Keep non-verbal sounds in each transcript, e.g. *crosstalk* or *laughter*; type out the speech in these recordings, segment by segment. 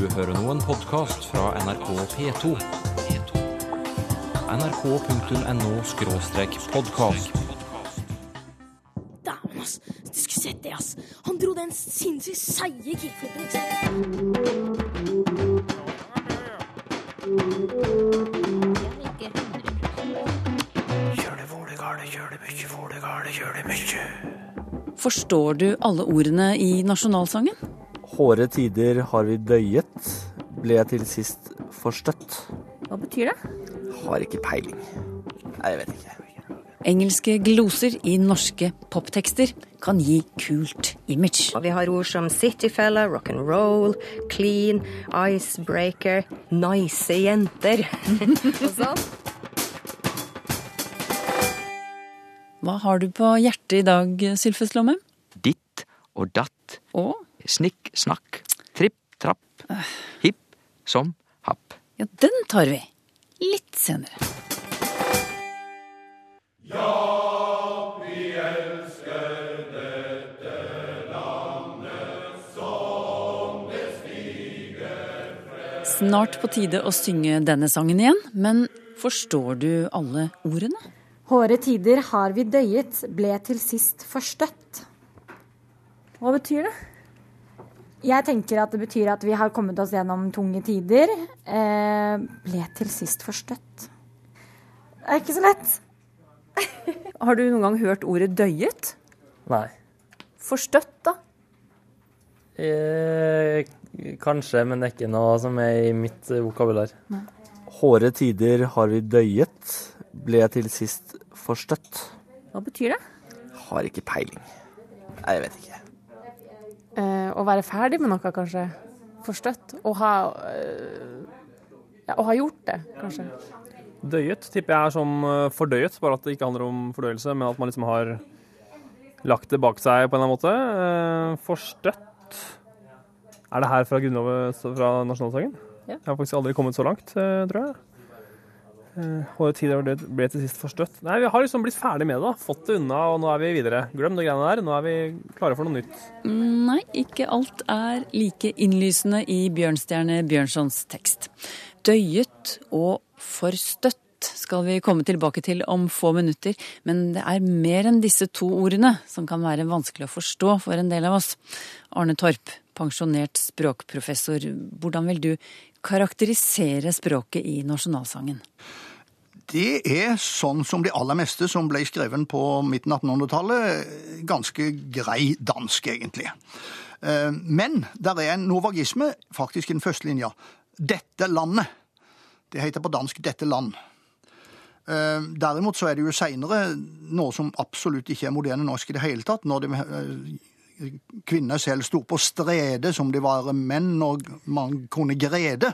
Du hører nå en podkast fra NRK P2. nrk.no-podkast. Dæven, ass. Du skulle sett det, ass. Han dro den sinnssykt seige kickflipen. ikke sant? Forstår du alle ordene i nasjonalsangen? Hårde tider har vi døyet, ble jeg til sist forstøtt. Hva betyr det? Har ikke peiling. Nei, jeg vet ikke. Engelske gloser i norske poptekster kan gi kult image. Og vi har ord som cityfella, rock'n'roll, clean, icebreaker, nice jenter. *laughs* og sånn. Hva har du på hjertet i dag, Sylfest Lomme? Ditt og datt, Å, snikk, snakk, tripp, trapp, hipp som happ. ja, den tar vi. Litt senere. Snart på tide å synge denne sangen igjen, men forstår du alle ordene? Hårde tider har vi døyet, ble til sist forstøtt. Hva betyr det? Jeg tenker at det betyr at vi har kommet oss gjennom tunge tider. Eh, ble til sist forstøtt. Det er ikke så lett. *laughs* Har du noen gang hørt ordet døyet? Nei. Forstøtt, da? Eh, kanskje, men det er ikke noe som er i mitt eh, vokabular. Hårde tider har vi døyet, ble jeg til sist forstøtt. Hva betyr det? Har ikke peiling. Nei, jeg vet ikke. Eh, å være ferdig med noe, kanskje. Forstøtt. Å ha, eh, ja, å ha gjort det, kanskje. Døyet tipper jeg er som eh, fordøyet, bare at det ikke handler om fordøyelse, men at man liksom har lagt det bak seg på en eller annen måte. Eh, Forstøtt Er det her fra grunnloven fra nasjonalsangen? Ja. Jeg har faktisk aldri kommet så langt, tror jeg. Eh, Hårde tider ble- ble til sist forstøtt. Nei, vi har liksom blitt ferdig med det. da. Fått det unna, og nå er vi videre. Glem det greiene der. Nå er vi klare for noe nytt. Nei, ikke alt er like innlysende i Bjørnstjerne Bjørnsons tekst. Døyet og forstøtt skal vi komme tilbake til om få minutter, men det er mer enn disse to ordene som kan være vanskelig å forstå for en del av oss. Arne Torp, pensjonert språkprofessor, hvordan vil du karakterisere språket i nasjonalsangen? Det er sånn som det aller meste som ble skrevet på midten av 1800-tallet, ganske grei dansk, egentlig. Eh, Men der er en novagisme, faktisk i den første linja. Dette landet. Det heter på dansk 'dette land'. Eh, Derimot så er det jo seinere noe som absolutt ikke er moderne norsk i det hele tatt. Når det eh, kvinner selv sto på strede som de var menn, og man kunne grede.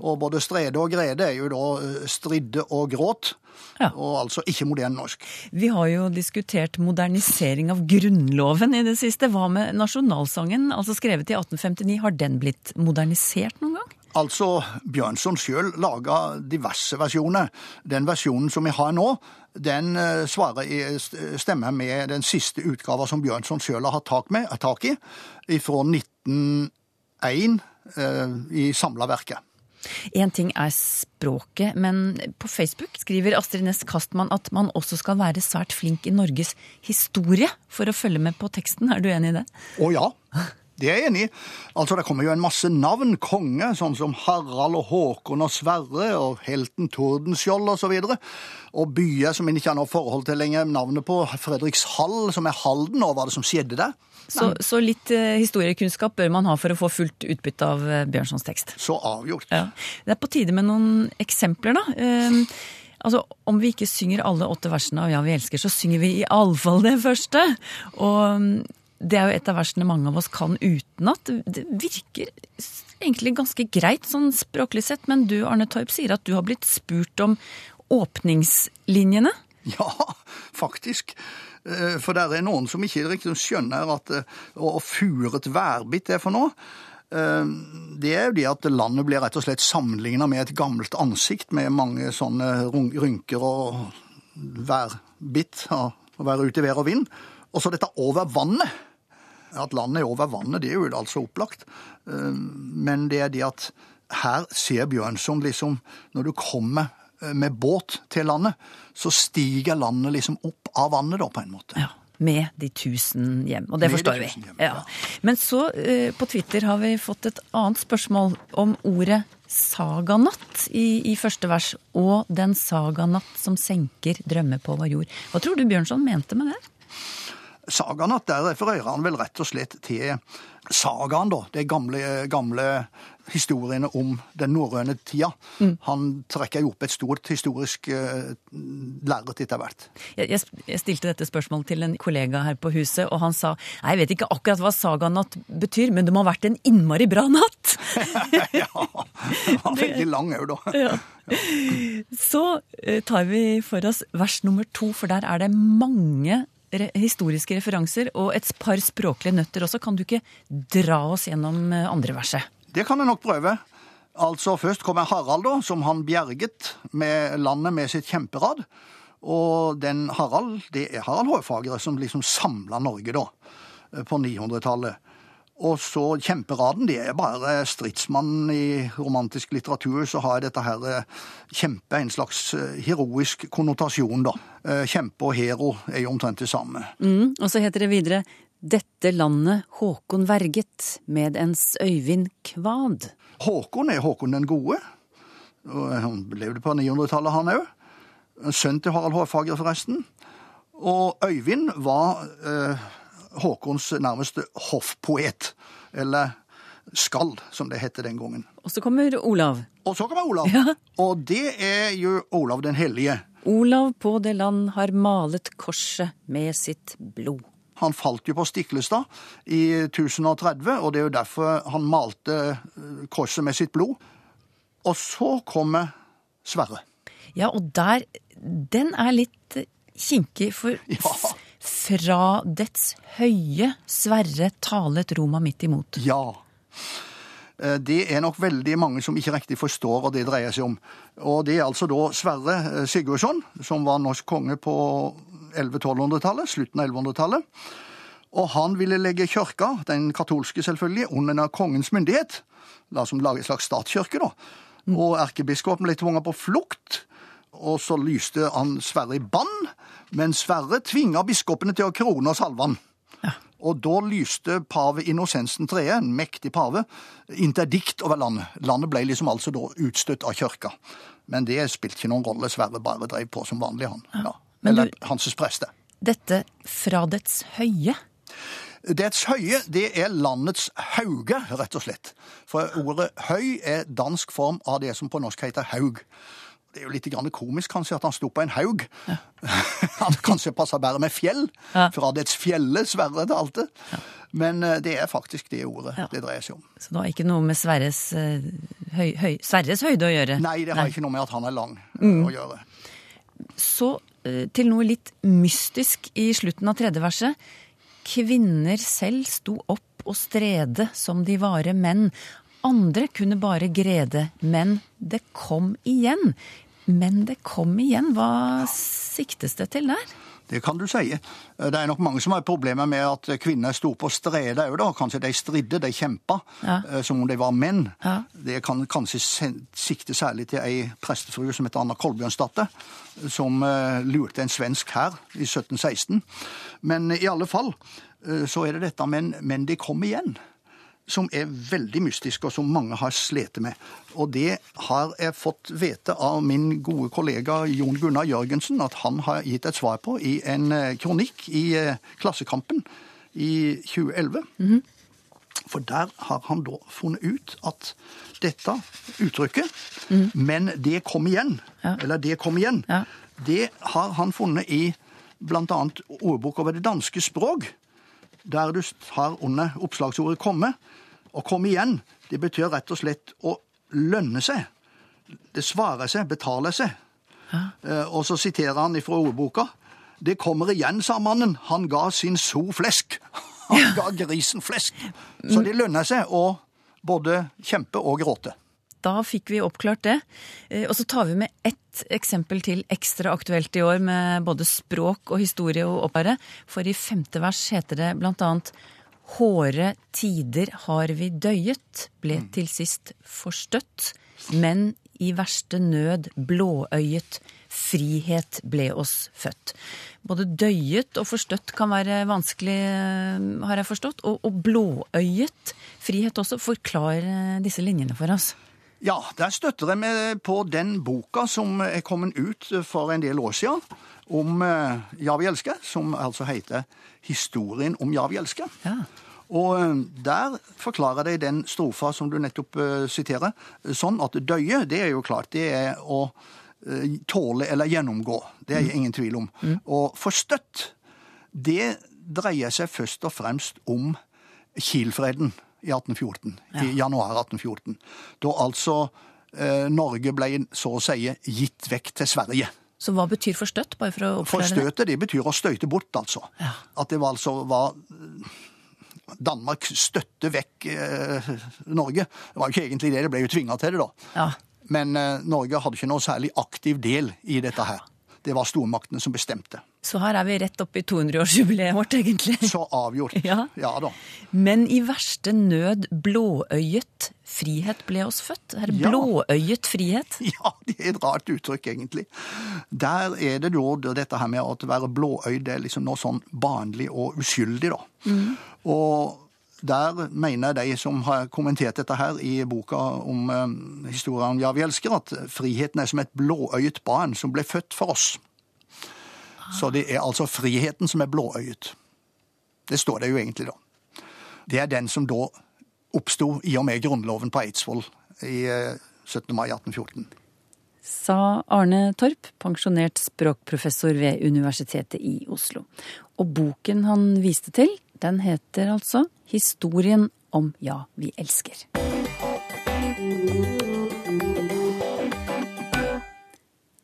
Og både strede og grede er jo da eh, stridde og gråt. Ja. Og altså ikke moderne norsk. Vi har jo diskutert modernisering av Grunnloven i det siste. Hva med nasjonalsangen, altså skrevet i 1859, har den blitt modernisert noen gang? Altså, Bjørnson sjøl laga diverse versjoner. Den versjonen som vi har nå, den eh, svarer i, stemmer med den siste utgava som Bjørnson sjøl har hatt tak, med, tak i, fra 1901 eh, i samla verket. Én ting er språket, men på Facebook skriver Astrid Næss Kastmann at man også skal være svært flink i Norges historie for å følge med på teksten. Er du enig i det? Å ja, det er jeg enig i. Altså, Det kommer jo en masse navn, konge, sånn som Harald og Håkon og Sverre og helten Tordenskjold osv. Og, så og byer som en ikke har noe forhold til lenger. Navnet på Fredrikshall, som er Halden, og hva det som skjedde der? Så, så litt eh, historiekunnskap bør man ha for å få fullt utbytte av eh, Bjørnsons tekst. Så avgjort. Ja. Det er på tide med noen eksempler, da. Um, altså, Om vi ikke synger alle åtte versene av Ja, vi elsker, så synger vi iallfall det første. Og det er jo et av versene mange av oss kan utenat. Det virker egentlig ganske greit sånn språklig sett, men du Arne Torp sier at du har blitt spurt om åpningslinjene. Ja, faktisk. Eh, For det er noen som ikke riktig skjønner at eh, å å fure et værbitt er for noe. Eh, Det er jo det at landet blir rett og slett sammenligna med et gammelt ansikt med mange sånne rynker og værbitt å være ute i vær og vind. Og så dette over vannet. At landet er over vannet, det er jo altså opplagt. Eh, Men det er det at her ser Bjørnson liksom Når du kommer eh, med båt til landet, så stiger landet liksom opp av vannet, da, på en måte. Ja, med de tusen hjem. Og det Med de forstår vi. hjem, ja. Men så, eh, på Twitter, har vi fått et annet spørsmål om ordet saganatt i, i første vers. Og den saganatt som senker drømmer på vår jord. Hva tror du Bjørnson mente med det? Sagaen, at der refererer han vel rett og slett til sagaen, da. De gamle, gamle historiene om den norrøne tida. Han trekker jo opp et stort historisk uh, lerret etter hvert. Jeg, jeg, stilte dette spørsmålet til en kollega her på huset, og han sa nei, jeg vet ikke akkurat hva saganatt betyr, men det må ha vært en innmari bra natt. *laughs* ja, han var veldig lang òg, da. Ja. Så eh, tar vi for oss vers nummer to, for der er det mange historiske referanser og et par språklige nøtter også. Kan du ikke dra oss gjennom eh, andre verset? Det kan jeg nok prøve. Altså, Først kommer Harald, da, som han bjerget med landet med sitt kjemperad. Og den Harald, det er Harald Hårfagre som liksom samla Norge da, på 900-tallet. Og så kjemperaden, det er bare stridsmannen i romantisk litteratur, så har dette her eh, kjempe en slags eh, heroisk konnotasjon, da. Eh, Kjempe og hero er jo omtrent det samme. Mm, og så heter det videre dette landet Håkon verget med ens Øyvind Kvad. Håkon er Håkon den gode. Han levde på 900-tallet, han òg. Sønn til Harald Hårfagre, forresten. Og Øyvind var eh, Håkons nærmeste hoffpoet. Eller skall, som det het den gangen. Og så kommer Olav. Og så kommer Olav. Ja. Og det er jo Olav den hellige. Olav på det land har malet korset med sitt blod. Han falt jo på Stiklestad i 1030, og det er jo derfor han malte eh, korset med sitt blod. Og så kommer Sverre. Ja, og der Den er litt kinkig, for Ja. Fra dets høye Sverre talet Roma midt imot. Ja. Eh, Det er nok veldig mange som ikke riktig forstår hva det dreier seg om. Og det er altså da Sverre eh, Sigurdsson, som var norsk konge på 1100-1200-tallet, slutten av 1100-tallet. Og han ville legge kirka, den katolske selvfølgelig, under kongens myndighet. La som lage en slags statskirke, da. Og erkebiskopen ble tvunget på flukt. Og så lyste han Sverre i bann, men Sverre tvinga biskopene til å krone og salve han. Og da lyste pave Innocensen 3., en mektig pave, interdikt over landet. Landet ble liksom altså da utstøtt av kirka. Men det spilte ikke noen rolle. Sverre bare drev på som vanlig, han. Ja. Men Eller du- Hanses preste. Dette fra dets høye. Dets høye, det er landets hauge, rett og slett. For ordet høy er dansk form av det som på norsk heter haug. Det er jo litt grann komisk kanskje at han sto på en haug. *laughs* han kanskje passer bedre med fjell, Ja. fra dets fjelle, Sverre alt det. Men eh, det er faktisk det ordet Ja. det dreier seg om. Så det har ikke noe med Sverres, eh, høy, høy, Sverres høyde å gjøre. Nei, det har ikke noe med at han er lang mm. å gjøre. Så eh, til noe litt mystisk i slutten av tredje verset. Kvinner selv sto opp og strede som de vare menn. Andre kunne bare grede, men det kom igjen. Men det kom igjen. Hva siktes det til der? Det kan du si. Det er nok mange som har problemer med at kvinner sto på strede òg, da. Kanskje de stridde, de kjempa, Ja. eh, som om de var menn. Ja. Det kan kanskje sikte særlig til ei prestefrue som heter Anna Kolbjørnsdatter, som eh, lurte en svensk hær i 1716. Men i alle fall eh, så er det dette men, men de kom igjen. Som er veldig mystisk, og som mange har slitt med. Og det har jeg fått vite av min gode kollega Jon Gunnar Jørgensen at han har gitt et svar på i en eh, kronikk i eh, Klassekampen i 2011. For der har han da funnet ut at dette uttrykket, men det kom igjen, Ja. eller det kom igjen, Ja. det har han funnet i annet ordbok over det danske språk, der du har under oppslagsordet komme. Og komme igjen, det betyr rett og slett å lønne seg. Det svarer seg, betaler seg. Ja. Og så siterer han ifra ordboka. Det kommer igjen, sa mannen. Han ga sin so flesk. Han ga grisen flesk. Så det lønner seg å både kjempe og gråte. Da fikk vi oppklart det. Eh, Og så tar vi med ett eksempel til ekstra aktuelt i år, med både språk og historie og opplære. For i femte vers heter det blant annet Hårde tider har vi døyet, ble til sist forstøtt, men i verste nød blåøyet, frihet ble oss født. Både døyet og forstøtt kan være vanskelig, har jeg forstått, og, og blåøyet, frihet også. Forklar disse linjene for oss. Ja, der støtter jeg meg på den boka som er kommet ut for en del år siden om eh, Ja, vi elsker, som altså heter Historien om Ja, vi elsker. Ja. Og eh, der forklarer de den strofa som du nettopp eh, siterer, sånn at døye, det er jo klart, det er å tåle eller gjennomgå. Det er ingen tvil om. Og forstøtt, det dreier seg først og fremst om Kiel-freden i 1814, i januar 1814. Da altså eh, Norge ble så å si gitt vekk til Sverige. Så hva betyr forstøtt, bare for å oppklare det? Forstøte, det betyr å støyte bort, altså. At det var altså var Danmark støtte vekk eh, Norge. Det var jo ikke egentlig det, det ble jo tvinga til det, da. Ja. Men eh, Norge hadde ikke noe særlig aktiv del i dette her. Det var stormaktene som bestemte. Så her er vi rett oppe i 200-årsjubileet vårt, egentlig. Så avgjort. *laughs* Ja. ja da. Men i verste nød blåøyet frihet ble oss født. Det Ja. blåøyet frihet? *laughs* Ja, det er et rart uttrykk, egentlig. Der er det da dette her med å være blåøyd, det er liksom noe sånn barnlig og uskyldig, da. Og der mener de som har kommentert dette her i boka om eh, historien om Ja, vi elsker, at friheten er som et blåøyet barn som ble født for oss. Så det er altså friheten som er blåøyet. Det står det jo egentlig, da. Det er den som da oppsto i og med Grunnloven på Eidsvoll i eh, 17. mai 1814. Sa Arne Torp, pensjonert språkprofessor ved Universitetet i Oslo. Og boken han viste til, den heter altså Historien om Ja, vi elsker.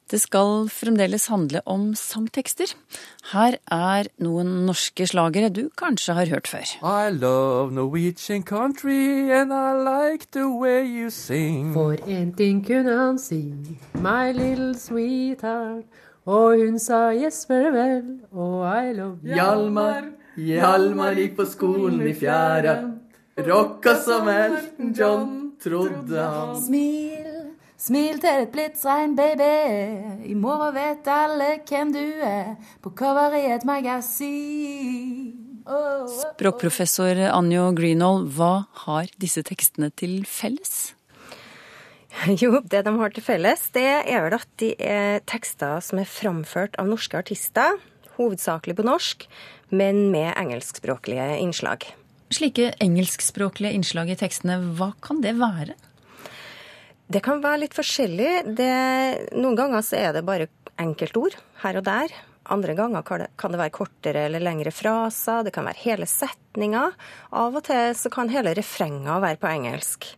Det skal fremdeles handle om sangtekster. Her er noen norske slagere du kanskje har hørt før. I love Norwegian country and I like the way you sing. For en ting kunne han si, my little sweetheart. Og hun sa yes very well, og I love. Hjalmar, Hjalmar gikk på skolen i fjæra. Rocka som Elton John, trodde han. Smil, smil til et blitsregn, baby. I morgen vet alle hvem du er. På cover i et magasin. Oh, oh. Språkprofessor Anjo Greenhold, hva har disse tekstene til felles? Jo, det de har til felles, det er vel at de er tekster som er framført av norske artister, hovedsakelig på norsk, men med engelskspråklige innslag. Slike engelskspråklige innslag i tekstene, hva kan det være? Det kan være litt forskjellig. Det, noen ganger så er det bare enkeltord her og der. Andre ganger kan det, kan det være kortere eller lengre fraser. Det kan være hele setninger. Av og til så kan hele refrenget være på engelsk.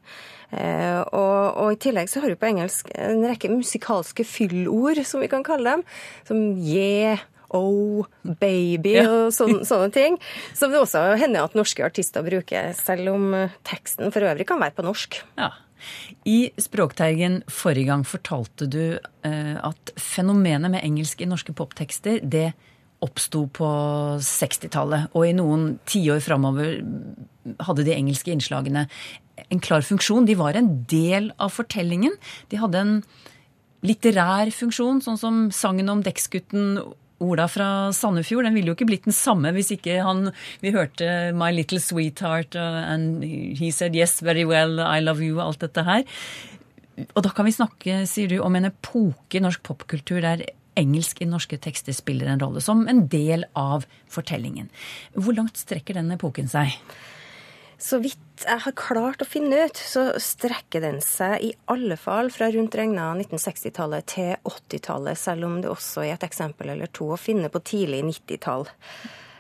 Eh, og, og, i tillegg så har du på engelsk en rekke musikalske fyllord, som vi kan kalle dem. Som yeah, oh, baby og sånne, *laughs* sånne ting. Som det også hender at norske artister bruker, selv om eh, teksten for øvrig kan være på norsk. Ja. I Språkteigen forrige gang fortalte du eh, at fenomenet med engelsk i norske poptekster, det oppsto på 60-tallet. Og i noen tiår framover hadde de engelske innslagene en klar funksjon. De var en del av fortellingen. De hadde en litterær funksjon, sånn som sangen om dekksgutten Ola fra Sandefjord. Den ville jo ikke blitt den samme hvis ikke han, vi hørte My Little Sweetheart uh, and He Said Yes Very Well, I Love You og alt dette her. Og da kan vi snakke, sier du, om en epoke i norsk popkultur der engelsk i norske tekster spiller en rolle, som en del av fortellingen. Hvor langt strekker den epoken seg? Så vidt jeg har klart å finne ut, så strekker den seg i alle fall fra rundt regna 1960-tallet til 80-tallet, selv om det også er et eksempel eller to å finne på tidlig 90-tall.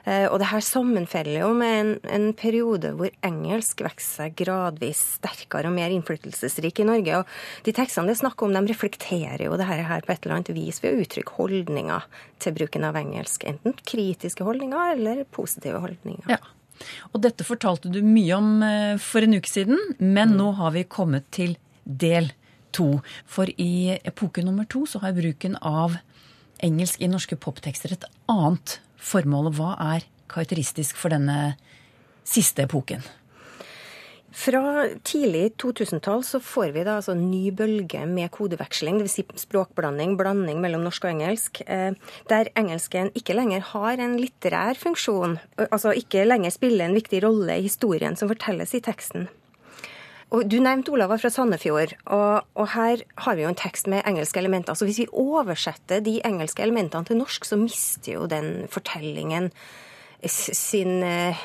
Eh, Og det her sammenfeller jo med en, en periode hvor engelsk vokser seg gradvis sterkere og mer innflytelsesrik i Norge. Og de tekstene det er snakk om, de reflekterer jo det her her på et eller annet vis ved å uttrykke holdninger til bruken av engelsk. Enten kritiske holdninger eller positive holdninger. Ja. Og dette fortalte du mye om eh, for en uke siden, men nå har vi kommet til del to. For i epoke nummer to så har bruken av engelsk i norske poptekster et annet formål. Hva er karakteristisk for denne siste epoken? Fra tidlig 2000-tall så får vi da altså en ny bølge med kodeveksling, dvs. Si språkblanding, blanding mellom norsk og engelsk, eh, der engelsken ikke lenger har en litterær funksjon, altså ikke lenger spiller en viktig rolle i historien som fortelles i teksten. Og Du nevnte Olav var fra Sandefjord, og, og, her har vi jo en tekst med engelske elementer. Så hvis vi oversetter de engelske elementene til norsk, så mister jo den fortellingen sin eh,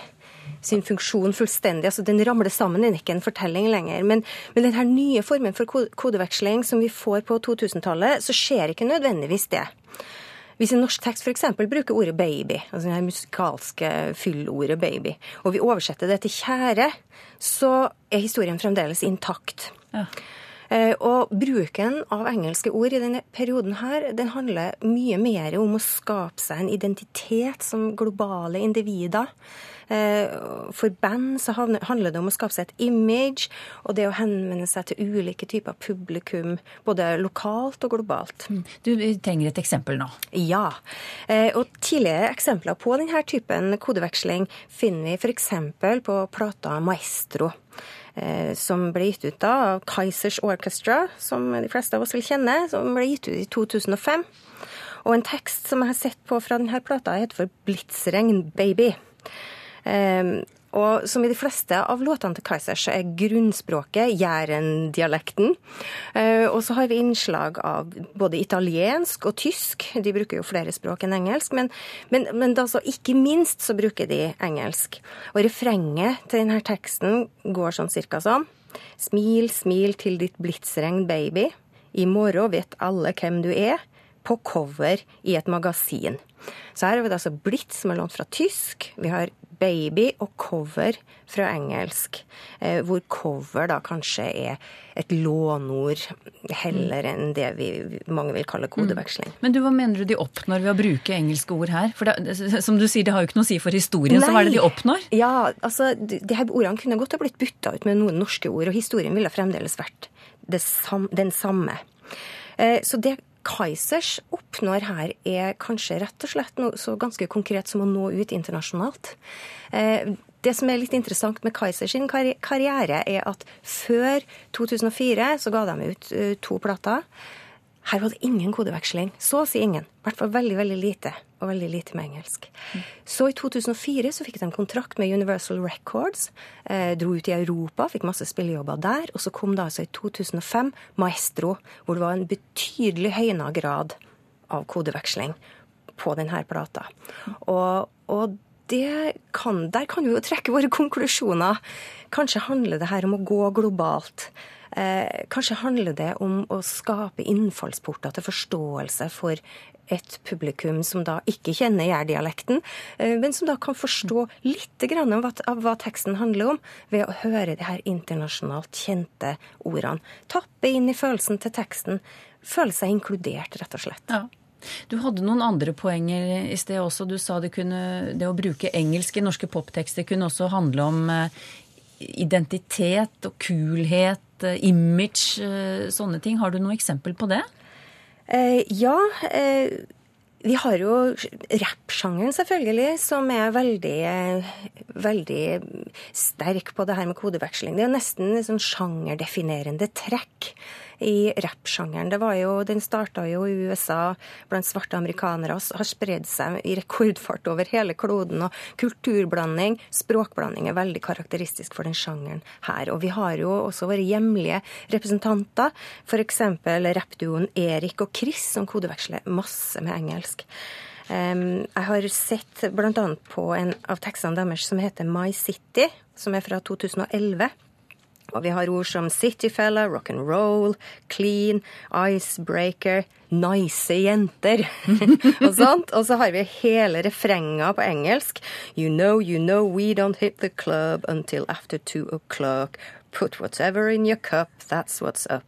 sin funksjon fullstendig. altså Den ramler sammen, den er ikke en fortelling lenger. Men med denne nye formen for kodeveksling som vi får på 2000-tallet, så skjer ikke nødvendigvis det. Hvis en norsk tekst f.eks. bruker ordet baby, altså det musikalske fyllordet baby, og vi oversetter det til kjære, så er historien fremdeles intakt. Ja. Eh, og bruken av engelske ord i denne perioden her, den handler mye mer om å skape seg en identitet som globale individer. Eh, for band så handler det om å skape seg et image, og det å henvende seg til ulike typer publikum, både lokalt og globalt. Mm. Du trenger et eksempel nå. Ja. Eh, og tidligere eksempler på denne typen kodeveksling finner vi f.eks. på plata Maestro som ble gitt ut da av Kaizers Orchestra, som de fleste av oss vil kjenne, som ble gitt ut i 2005. Og en tekst som jeg har sett på fra denne plata, heter for 'Blitsregn Baby'. Og som i de fleste av låtene til Kaiser, så er grunnspråket Jæren-dialekten. og så har vi innslag av både italiensk og tysk. De bruker jo flere språk enn engelsk. Men, men, men altså, ikke minst så bruker de engelsk. Og refrenget til denne teksten går sånn cirka sånn. Smil, smil til ditt blitsregn, baby. I morgen vet alle hvem du er. På cover i et magasin. Så her har vi det altså Blitz, som er lånt fra tysk. Vi har baby og cover fra engelsk, eh, hvor cover da kanskje er et lånord heller enn det vi mange vil kalle kodeveksling. Mm. Men du, hva mener du de oppnår ved å bruke engelske ord her? For det, som du sier, det har jo ikke noe å si for historien, Nei. så hva er det de oppnår? Ja, altså, de her ordene kunne godt ha blitt bytta ut med noen norske ord, og historien ville fremdeles vært sam, den samme. Eh, så det Kaizers oppnår her, er kanskje rett og slett noe så ganske konkret som å nå ut internasjonalt. Eh, det som er litt interessant med Kaizers karriere, er at før 2004 så ga de ut eh, to plater. Her var det ingen kodeveksling. Så å si ingen. I hvert fall veldig, veldig lite. Og veldig lite med engelsk. Mm. Så i 2004 så fikk de kontrakt med Universal Records. Eh, dro ut i Europa, fikk masse spillejobber der. Og så kom det altså i 2005 Maestro, hvor det var en betydelig høyna grad av kodeveksling på denne plata. Og, og kan, der kan vi jo trekke våre konklusjoner. Kanskje handler det her om å gå globalt. Eh, kanskje handler det om å skape innfallsporter til forståelse for et publikum som da ikke kjenner jærdialekten, eh, men som da kan forstå litt av hva, av hva teksten handler om, ved å høre de her internasjonalt kjente ordene. Tappe inn i følelsen til teksten. Føle seg inkludert, rett og slett. Ja. Du hadde noen andre poenger i sted også. Du sa det, kunne, det å bruke engelsk i norske poptekster kunne også handle om eh, identitet og kulhet Eh, image, eh, sånne ting. Har du noe eksempel på det? Eh, ja. Eh, vi har jo rappsjangeren, selvfølgelig, som er veldig, veldig sterk på det her med kodeveksling. Det er jo nesten en sånn sjangerdefinerende trekk i rappsjangeren. Det Den starta jo i USA blant svarte amerikanere og har spredd seg i rekordfart over hele kloden. og Kulturblanding, språkblanding er veldig karakteristisk for den sjangeren her. Og vi har jo også våre hjemlige representanter, f.eks. rappduoen Erik og Chris, som kodeveksler masse med engelsk. Um, jeg har sett bl.a. på en av tekstene deres som heter My City, som er fra 2011. Og vi har ord som cityfella, rock'n'roll, clean, icebreaker, nice jenter *laughs* og sånt. Og så har vi hele refrenget på engelsk. You know, you know, we don't hit the club until after two o'clock. Put whatever in your cup, that's what's up.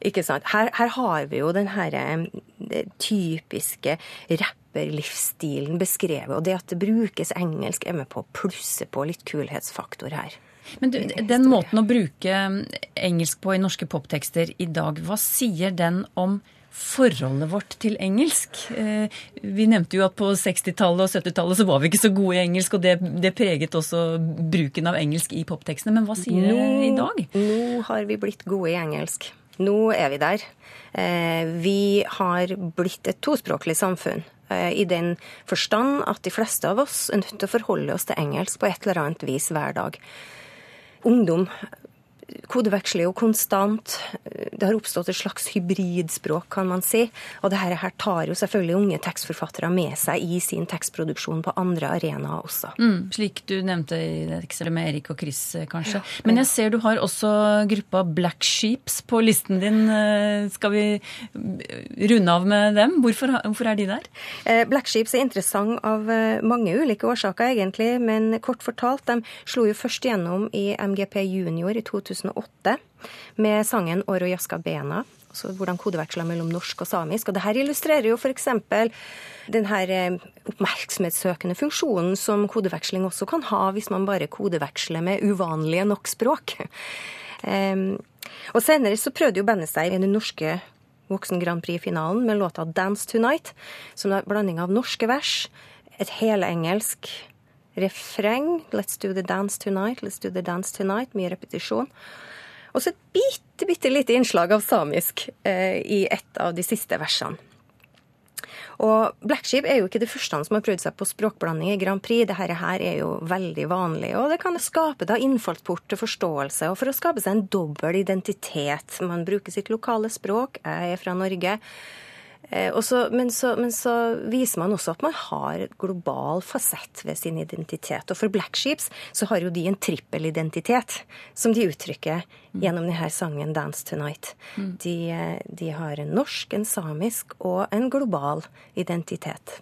Ikke sant? Her, her har vi jo den her eh, typiske rapperlivsstilen beskrevet. Og det at det brukes engelsk, er med på å plusse på litt kulhetsfaktor her. Men du, den måten å bruke engelsk på i norske poptekster i dag, hva sier den om forholdet vårt til engelsk. Eh, Vi nevnte jo at på 60-tallet og 70-tallet så var vi ikke så gode i engelsk, og det, det preget også bruken av engelsk i poptekstene. Men hva sier dere i dag? Nå har vi blitt gode i engelsk. Nå er vi der. Eh, Vi har blitt et tospråklig samfunn. eh, I den forstand at de fleste av oss er nødt til å forholde oss til engelsk på et eller annet vis hver dag. Ungdom kodeveksler jo konstant. Det har oppstått et slags hybridspråk, kan man si. Og det her tar jo selvfølgelig unge tekstforfattere med seg i sin tekstproduksjon på andre arenaer også. Mm, slik du nevnte i det eksempelet med Erik og Chris, kanskje. kanskje. Men jeg ser du har også gruppa Black Sheeps på listen din. Eh, Skal vi eh, runde av med dem? Hvorfor, hvorfor er de der? Eh, Black Sheeps er interessant av eh, mange ulike årsaker, egentlig. Men kort fortalt, de slo jo først gjennom i MGP Junior i 2008 med sangen Oro Jaska Bena. Altså hvordan kodeveksla mellom norsk og samisk. Og det her illustrerer jo f.eks. den her eh, oppmerksomhetssøkende funksjonen som kodeveksling også kan ha hvis man bare kodeveksler med uvanlige nok språk. *laughs* Um, og senere så prøvde jo bandet seg i den norske Voksen Grand Prix-finalen med låta 'Dance Tonight', som er en blanding av norske vers, et heleengelsk refreng 'Let's do the dance tonight', 'Let's do the dance tonight', mye repetisjon. Og så et bitte, bitte lite innslag av samisk eh, i et av de siste versene. Og Black Sheep er jo ikke det første som har prøvd seg på språkblanding i Grand Prix. Dette her er jo veldig vanlig, og det kan skape da innfallsport til forståelse. Og for å skape seg en dobbel identitet. Man bruker sitt lokale språk. Jeg er fra Norge. Eh, og men, så, men så viser man også at man har global fasett ved sin identitet. Og for Black Sheeps så har jo de en trippelidentitet, som de uttrykker gjennom denne sangen 'Dance Tonight'. Mm. De, eh, de har en norsk, en samisk og en global identitet.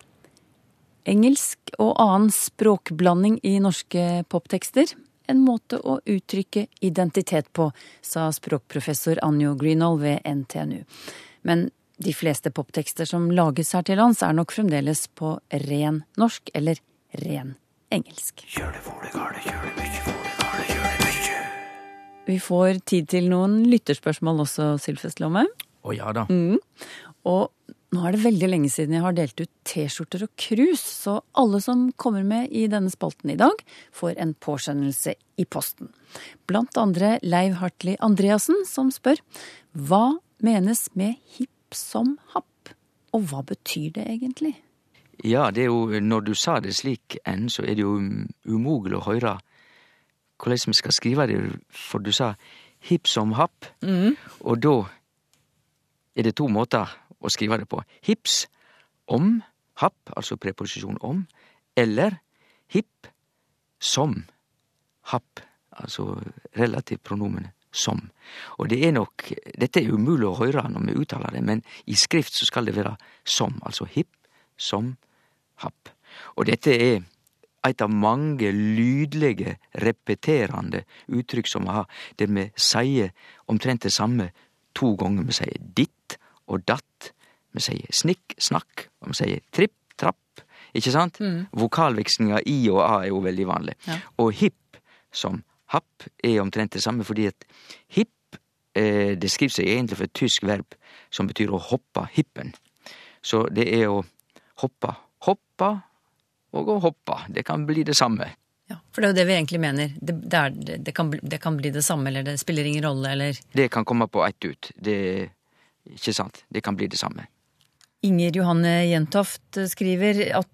Engelsk og annen språkblanding i norske poptekster. En måte å uttrykke identitet på, sa språkprofessor Anjo Greenall ved NTNU. Men de fleste poptekster som lages her til lands, er nok fremdeles på ren norsk eller ren engelsk. Vi får tid til noen lytterspørsmål også, Sylfest Lomme. Å ja da. Mm. Og nå er det veldig lenge siden jeg har delt ut T-skjorter og krus, så alle som kommer med i denne spalten i dag, får en påskjønnelse i posten. Blant andre Leiv Hartli Andreassen, som spør hva menes med hipp som happ, og hva betyr det egentlig? Ja, det er jo, når du sa det slik enn, så er det jo umogelig å høre hvordan vi skal skrive det, for du sa hipp som happ, og da er det to måter å skrive det på. Hips om happ, altså preposisjon om, eller hipp som happ, altså relativpronomenet som. Og det er nok, dette er umulig å høre når vi uttaler det, men i skrift så skal det være som, altså hipp som happ. Og dette er eit av mange lydlege, repeterande uttrykk som vi har, der vi sier omtrent det samme to ganger. Vi sier ditt og datt, vi sier snikk, snakk, og vi sier tripp, trapp, ikke sant? Vokalvekslinga i og a er jo veldig vanlig. Ja. Og hipp som happ er omtrent det samme, fordi at hipp eh, det skriver seg egentlig for et tysk verb som betyr å hoppe hippen. Så det er å hoppe, hoppe og å hoppe. Det kan bli det samme. Ja, For det er jo det vi egentlig mener. Det, det, er, det, kan, det kan bli det samme, eller det spiller ingen rolle, eller Det kan komme på ett ut. Det Ikke sant? Det kan bli det samme. Inger Johanne Jentoft skriver at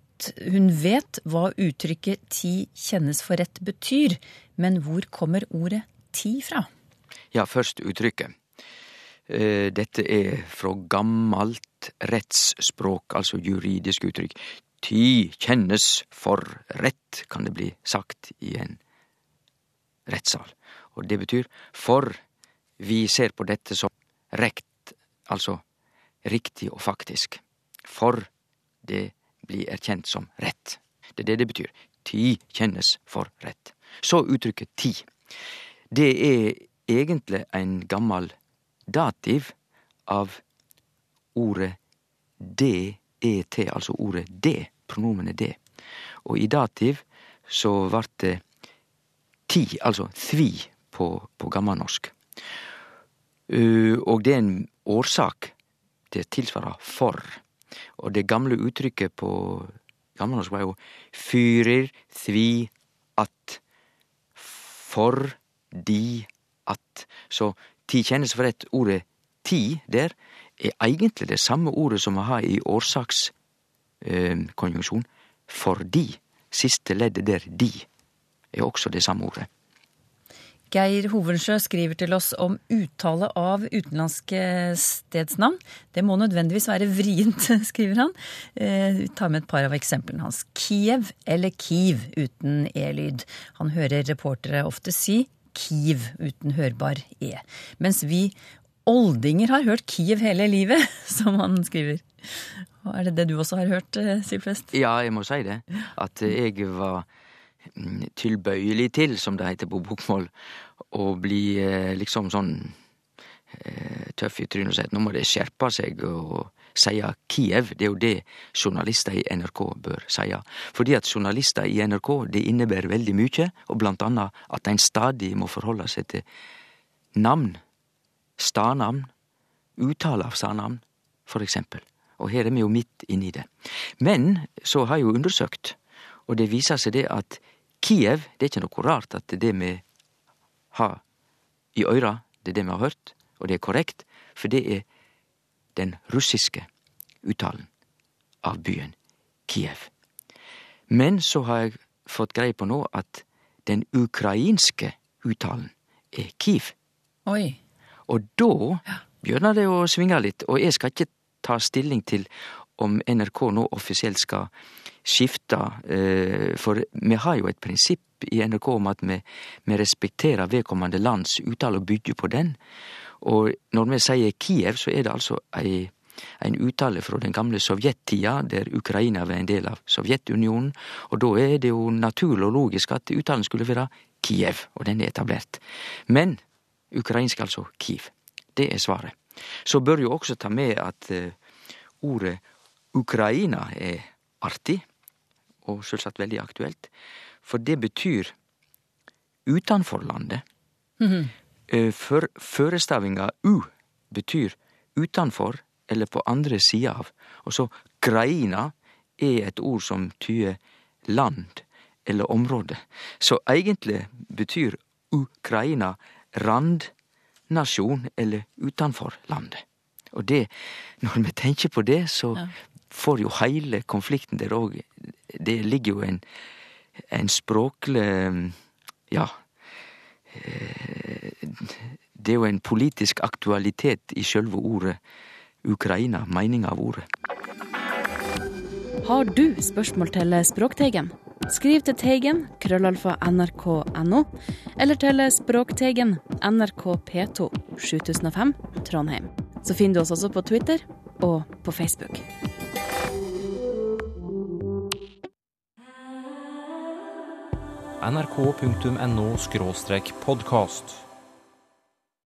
hun vet hva uttrykket ti kjennes for rett betyr, men hvor kommer ordet ti fra? Ja, først uttrykket. Eh, Dette er fra gammelt rettsspråk, altså juridisk uttrykk. Ti kjennes for rett, kan det bli sagt i en rettssal. Og det betyr for vi ser på dette som rekt, altså riktig og faktisk. For det blir erkjent som rett. Det er det det betyr. Ti kjennes for rett. Så uttrykket ti. Det er egentlig en gammel dativ av ordet det, altså ordet det, pronomenet det. Og i dativ så vart det ti, altså thvi på, på gammelnorsk. Uh, og det er en årsak Det tilsvarer for. Og det gamle uttrykket på gammelnorsk var jo fyrer thvi at. For di at. Så ti kjennes for ett. Ordet ti der er egentlig det samme ordet som vi har i årsakskonjunksjon. Eh, fordi. Siste leddet der, de, er også det samme ordet. Geir Hovensjø skriver til oss om uttale av utenlandske stedsnavn. Det må nødvendigvis være vrient, *laughs* skriver han. Eh, tar med et par av eksemplene hans. Kiev eller Kiev uten e-lyd. Han hører reportere ofte si Kiev uten hørbar e. Mens vi oldinger har hørt Kiev hele livet, *laughs* som han skriver. Er det det du også har hørt, eh, Sylfest? Ja, jeg må si det. At jeg var tilbøyelig til, som det heter på bokmål, å bli eh, liksom sånn eh, tøff i trynet og si at nå må det skjerpe seg og si Kiev. Det er jo det journalister i NRK bør si. Fordi at journalister i NRK det innebærer veldig mye, og blant annet at en stadig må forholde seg til navn, stadnavn, uttale av stadnavn, for eksempel. Og her er vi jo midt inni det. Men så har jeg jo undersøkt, og det viser seg det at Kiev, det er ikke noe rart at det vi har i øyra, det er det vi har hørt, og det er korrekt, for det er den russiske uttalen av byen Kiev. Men så har jeg fått greie på nå at den ukrainske uttalen er Kiev. Oi. Og da begynner det å svinge litt, og jeg skal ikke ta stilling til om NRK nå offisielt skal skifte, eh, for vi har jo et prinsipp i NRK om at vi, vi respekterer vedkommende lands uttale og bygger på den. Og når vi sier Kiev, så er det altså ei, en uttale fra den gamle sovjettida, der Ukraina var en del av Sovjetunionen, og da er det jo naturlig og logisk at uttalen skulle være Kiev, og den er etablert. Men ukrainsk altså Kiev. Det er svaret. Så bør jo også ta med at uh, ordet Ukraina er artig, og selvsagt veldig aktuelt, for det betyr utenfor landet. Mm -hmm. For førestavinga u betyr utenfor eller på andre sida av, og så kraina er et ord som tyder land eller område. Så egentlig betyr Ukraina randnasjon eller utenfor landet. Og det, når vi tenker på det, så ja får jo hele konflikten der òg Det ligger jo en, en språklig Ja. Eh, det er jo en politisk aktualitet i sjølve ordet Ukraina, meninga av ordet. Har du spørsmål til Språkteigen? Skriv til Teigen, krøllalfa nrk.no, eller til Språkteigen, NRK P2, 7005, Trondheim. Så finner du oss også på Twitter og på Facebook. nrk.no podkast.